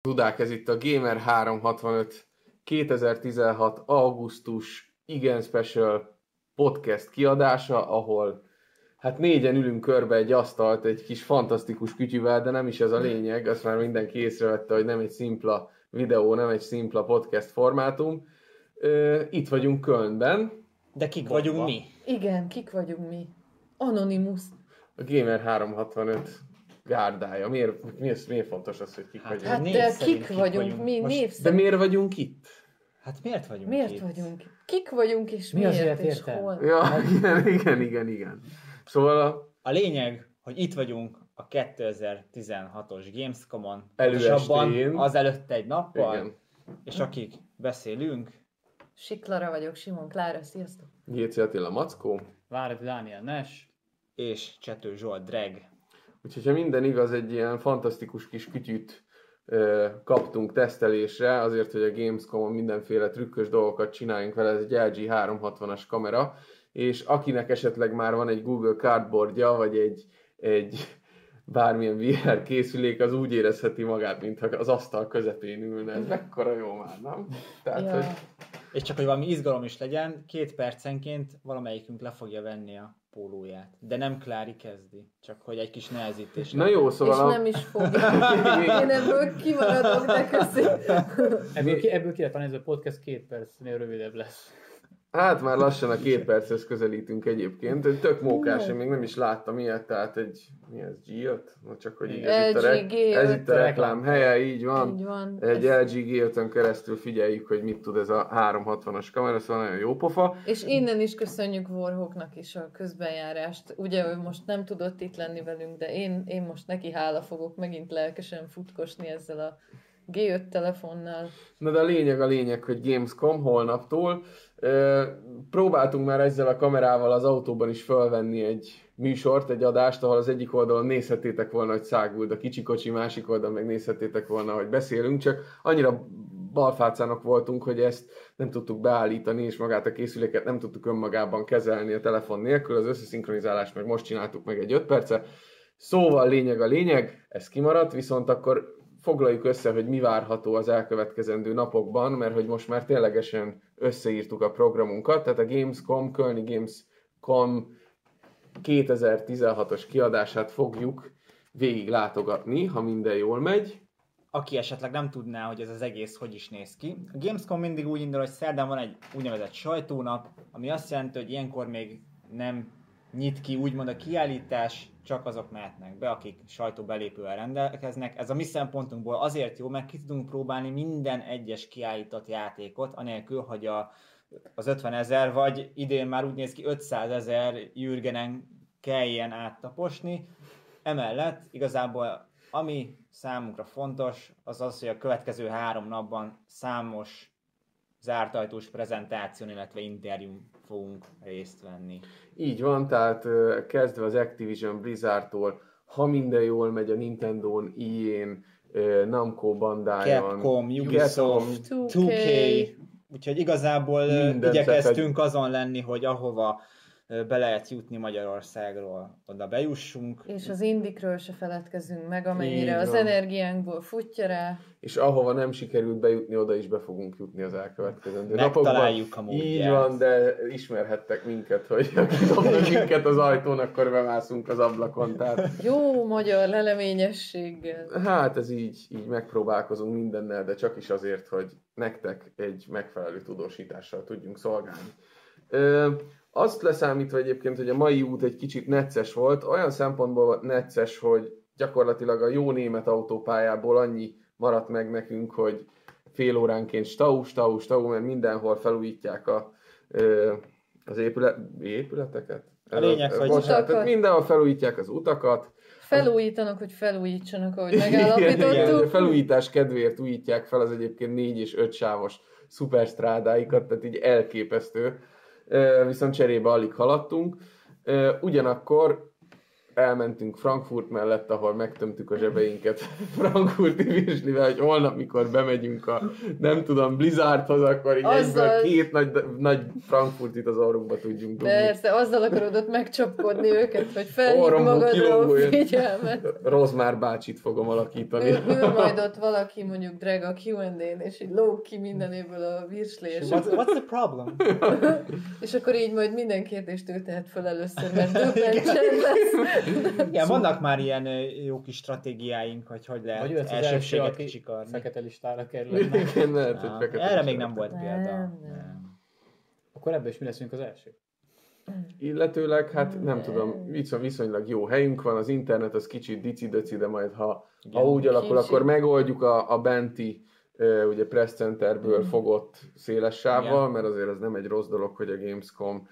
Tudák, ez itt a Gamer 365 2016. augusztus igen special podcast kiadása, ahol hát négyen ülünk körbe egy asztalt egy kis fantasztikus kütyüvel, de nem is ez a lényeg, azt már mindenki észrevette, hogy nem egy szimpla videó, nem egy szimpla podcast formátum. Itt vagyunk Kölnben. De kik vagyunk mi? Igen, kik vagyunk mi? Anonymous. A Gamer 365 gárdája. Miért, miért, miért fontos az, hogy kik hát, vagyunk? Hát de kik, kik vagyunk, vagyunk? mi Most, név De miért vagyunk itt? Hát miért vagyunk miért itt? vagyunk? Kik vagyunk és Mi miért és hol? Ja, igen, igen, igen, igen. Szóval a... A lényeg, hogy itt vagyunk a 2016-os Gamescom-on. Előestén. Az előtte egy nappal. Igen. És akik beszélünk. Siklara vagyok, Simon Klára, sziasztok! Géci Attila Mackó. Várad Dániel Nes. És Csető Zsolt Dreg. Úgyhogy ha minden igaz, egy ilyen fantasztikus kis kütyűt ö, kaptunk tesztelésre, azért, hogy a Gamescom-on mindenféle trükkös dolgokat csináljunk vele, ez egy LG 360-as kamera, és akinek esetleg már van egy Google Cardboardja, vagy egy, egy bármilyen VR készülék, az úgy érezheti magát, mintha az asztal közepén ülne. Ez mekkora jó már, nem? Tehát, ja. hogy... És csak, hogy valami izgalom is legyen, két percenként valamelyikünk le fogja venni a pólóját. De nem Klári kezdi, csak hogy egy kis nehezítés. Na jó, szóval... És a... nem is fogja. Én ebből kimaradok, de köszi. Ebből, ki, ebből ki lehet ez a podcast két percnél rövidebb lesz. Hát már lassan a két perchez közelítünk egyébként. Egy tök mókás, én még nem is láttam ilyet, tehát egy, mi ez, G5? No, csak hogy így, ez, itt a, re- ez itt a reklám helye, így van. Így van. Egy ez... LG G5-ön keresztül figyeljük, hogy mit tud ez a 360-as kamera, szóval nagyon jó pofa. És innen is köszönjük Warhawknak is a közbenjárást. Ugye ő most nem tudott itt lenni velünk, de én, én most neki hála fogok megint lelkesen futkosni ezzel a G5 telefonnal. Na de a lényeg a lényeg, hogy Gamescom holnaptól Próbáltunk már ezzel a kamerával az autóban is felvenni egy műsort, egy adást, ahol az egyik oldalon nézhetétek volna, hogy száguld a kicsi kocsi, másik oldalon meg nézhetétek volna, hogy beszélünk, csak annyira balfácának voltunk, hogy ezt nem tudtuk beállítani, és magát a készüléket nem tudtuk önmagában kezelni a telefon nélkül, az összeszinkronizálást meg most csináltuk meg egy 5 perce. Szóval lényeg a lényeg, ez kimaradt, viszont akkor foglaljuk össze, hogy mi várható az elkövetkezendő napokban, mert hogy most már ténylegesen összeírtuk a programunkat, tehát a Gamescom, Kölni Gamescom 2016-os kiadását fogjuk végig látogatni, ha minden jól megy. Aki esetleg nem tudná, hogy ez az egész hogy is néz ki. A Gamescom mindig úgy indul, hogy szerdán van egy úgynevezett sajtónap, ami azt jelenti, hogy ilyenkor még nem nyit ki úgymond a kiállítás, csak azok mehetnek be, akik sajtóbelépővel rendelkeznek. Ez a mi szempontunkból azért jó, mert ki tudunk próbálni minden egyes kiállított játékot, anélkül, hogy a, az 50 ezer, vagy idén már úgy néz ki 500 ezer Jürgenen kelljen áttaposni. Emellett igazából ami számunkra fontos, az az, hogy a következő három napban számos zárt ajtós prezentáción, illetve interjún fogunk részt venni. Így van, tehát kezdve az Activision Blizzardtól, ha minden jól megy a Nintendo-n, EA-n, Namco bandájon, Capcom, Ubisoft, 2K, 2K. Úgyhogy igazából Minden igyekeztünk azon lenni, hogy ahova be lehet jutni Magyarországról, oda bejussunk. És az indikről se feledkezünk meg, amennyire az energiánkból futja rá. És ahova nem sikerült bejutni, oda is be fogunk jutni az elkövetkezendő Megtaláljuk a módját. Így van, de ismerhettek minket, hogy aki dobna minket az ajtón, akkor bemászunk az ablakon. Tehát... Jó magyar leleményességgel. Hát ez így, így megpróbálkozunk mindennel, de csak is azért, hogy nektek egy megfelelő tudósítással tudjunk szolgálni. Ö, azt leszámítva egyébként, hogy a mai út egy kicsit necces volt, olyan szempontból necces, hogy gyakorlatilag a jó német autópályából annyi maradt meg nekünk, hogy fél óránként stau, stau, stau, mert mindenhol felújítják a, az épület, épületeket. A lényeg, hogy bocsánat, tehát mindenhol felújítják az utakat. Felújítanak, hogy felújítsanak, ahogy megállapítottuk. Igen, igen, felújítás kedvéért újítják fel az egyébként négy és öt sávos szuperstrádáikat, tehát így elképesztő viszont cserébe alig haladtunk. Ugyanakkor elmentünk Frankfurt mellett, ahol megtömtük a zsebeinket Frankfurti virslivel, hogy holnap, mikor bemegyünk a, nem tudom, Blizzardhoz, akkor így azzal... egyből két nagy, nagy Frankfurtit az orrunkba tudjunk dugni. Persze, azzal akarod ott megcsapkodni őket, hogy felhívd magadra a figyelmet. Rozmár bácsit fogom alakítani. Ül, ül majd ott valaki mondjuk drag a Q&A-n, és így lóg ki mindenéből a virslé. What's, what's the problem? és akkor így majd minden kérdést ő tehet fel először, mert döbben lesz. Igen, vannak már ilyen jó kis stratégiáink, hogy hogy lehet Vagy az elsőséget kicsikarni. Fekete listára kerül. Igen, lehet, hogy fekete Erre még nem volt példa. Nem. Akkor ebből is mi leszünk az első? Illetőleg, hát nem tudom, viszont viszonylag jó helyünk van, az internet az kicsit dici de majd ha, Igen, ha úgy alakul, kicsit. akkor megoldjuk a, a benti ugye Press Centerből fogott széles sávval, Igen. mert azért az nem egy rossz dolog, hogy a Gamescom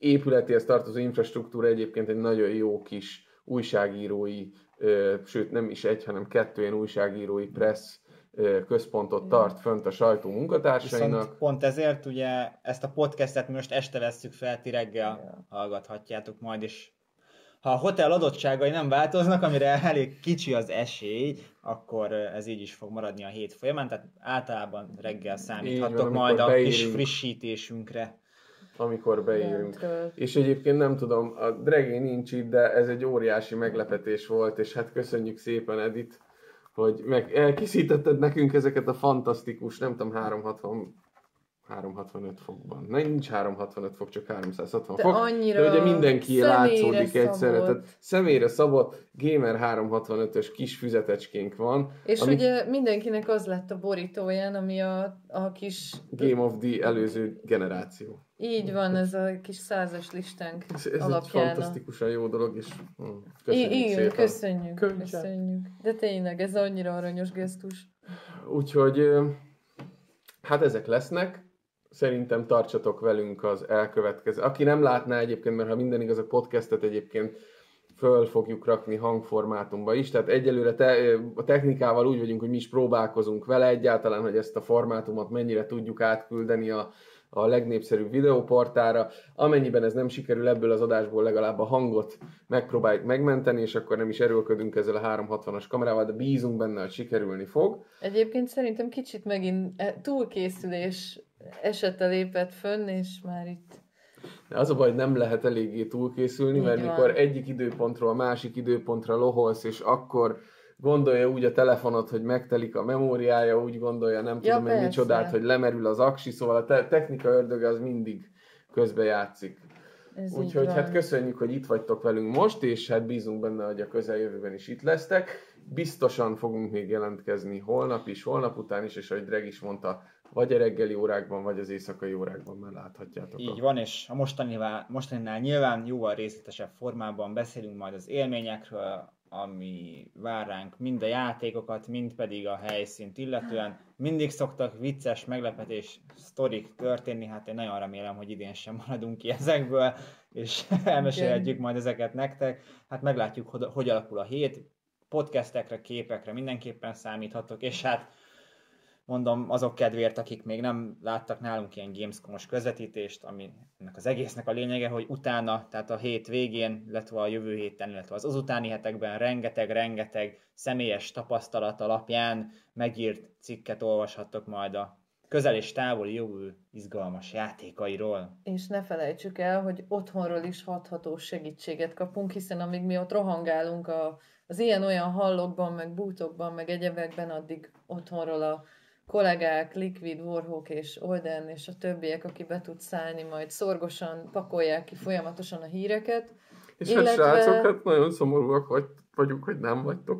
épületéhez tartozó infrastruktúra egyébként egy nagyon jó kis újságírói, sőt nem is egy, hanem kettő ilyen újságírói press központot tart fönt a sajtó munkatársainak. Viszont pont ezért ugye ezt a podcastet most este vesszük fel, ti reggel yeah. hallgathatjátok majd, és ha a hotel adottságai nem változnak, amire elég kicsi az esély, akkor ez így is fog maradni a hét folyamán, tehát általában reggel számíthatok van, majd a beírunk. kis frissítésünkre amikor beírunk. És egyébként nem tudom, a Dregé nincs itt, de ez egy óriási meglepetés volt, és hát köszönjük szépen Edit, hogy meg elkészítetted nekünk ezeket a fantasztikus, nem tudom, 360 365 fokban. Nem, nincs 365 fok, csak 360 de fok. Annyira de ugye mindenki látszódik egyszerre. Tehát személyre szabott Gamer 365-ös kis füzetecskénk van. És ami... ugye mindenkinek az lett a borítóján, ami a, a kis... Game of the előző generáció. Így van, ez a kis százas listánk ez, ez alapján. Ez fantasztikusan jó dolog, és hm, köszönjük I- igen, köszönjük, köszönjük. De tényleg, ez annyira aranyos gesztus. Úgyhogy hát ezek lesznek szerintem tartsatok velünk az elkövetkező. Aki nem látná egyébként, mert ha minden igaz, a podcastet egyébként föl fogjuk rakni hangformátumba is, tehát egyelőre te, a technikával úgy vagyunk, hogy mi is próbálkozunk vele egyáltalán, hogy ezt a formátumot mennyire tudjuk átküldeni a, a legnépszerűbb videóportára. Amennyiben ez nem sikerül, ebből az adásból legalább a hangot megpróbáljuk megmenteni, és akkor nem is erőlködünk ezzel a 360-as kamerával, de bízunk benne, hogy sikerülni fog. Egyébként szerintem kicsit megint e, túlkészülés esete lépett fönn, és már itt... De az a baj, hogy nem lehet eléggé túlkészülni, Így mert van. mikor egyik időpontról a másik időpontra loholsz, és akkor gondolja úgy a telefonot, hogy megtelik a memóriája, úgy gondolja, nem ja, tudom, hogy micsodát, hogy lemerül az aksi, szóval a te- technika ördöge az mindig közbe játszik. Úgyhogy hát köszönjük, hogy itt vagytok velünk most, és hát bízunk benne, hogy a közeljövőben is itt lesztek. Biztosan fogunk még jelentkezni holnap is, holnap után is, és ahogy Dreg is mondta, vagy a reggeli órákban, vagy az éjszakai órákban már láthatjátok. Így a... van, és a mostaninál, mostaninál nyilván jóval részletesebb formában beszélünk majd az élményekről, ami vár ránk mind a játékokat, mind pedig a helyszínt illetően. Mindig szoktak vicces meglepetés sztorik történni, hát én nagyon remélem, hogy idén sem maradunk ki ezekből, és elmesélhetjük majd ezeket nektek. Hát meglátjuk, hogy, hogy alakul a hét, podcastekre, képekre mindenképpen számíthatok, és hát mondom azok kedvéért, akik még nem láttak nálunk ilyen Gamescom-os közvetítést, ami ennek az egésznek a lényege, hogy utána, tehát a hét végén, illetve a jövő héten, illetve az azutáni hetekben rengeteg-rengeteg személyes tapasztalat alapján megírt cikket olvashattok majd a közel és távoli jövő izgalmas játékairól. És ne felejtsük el, hogy otthonról is hatható segítséget kapunk, hiszen amíg mi ott rohangálunk a, az ilyen-olyan hallokban, meg bútokban, meg egyebekben, addig otthonról a kollégák, Liquid, Warhawk és Olden és a többiek, aki be tud szállni, majd szorgosan pakolják ki folyamatosan a híreket. És illetve... hát srácok, hát nagyon szomorúak vagy, vagyunk, hogy nem vagytok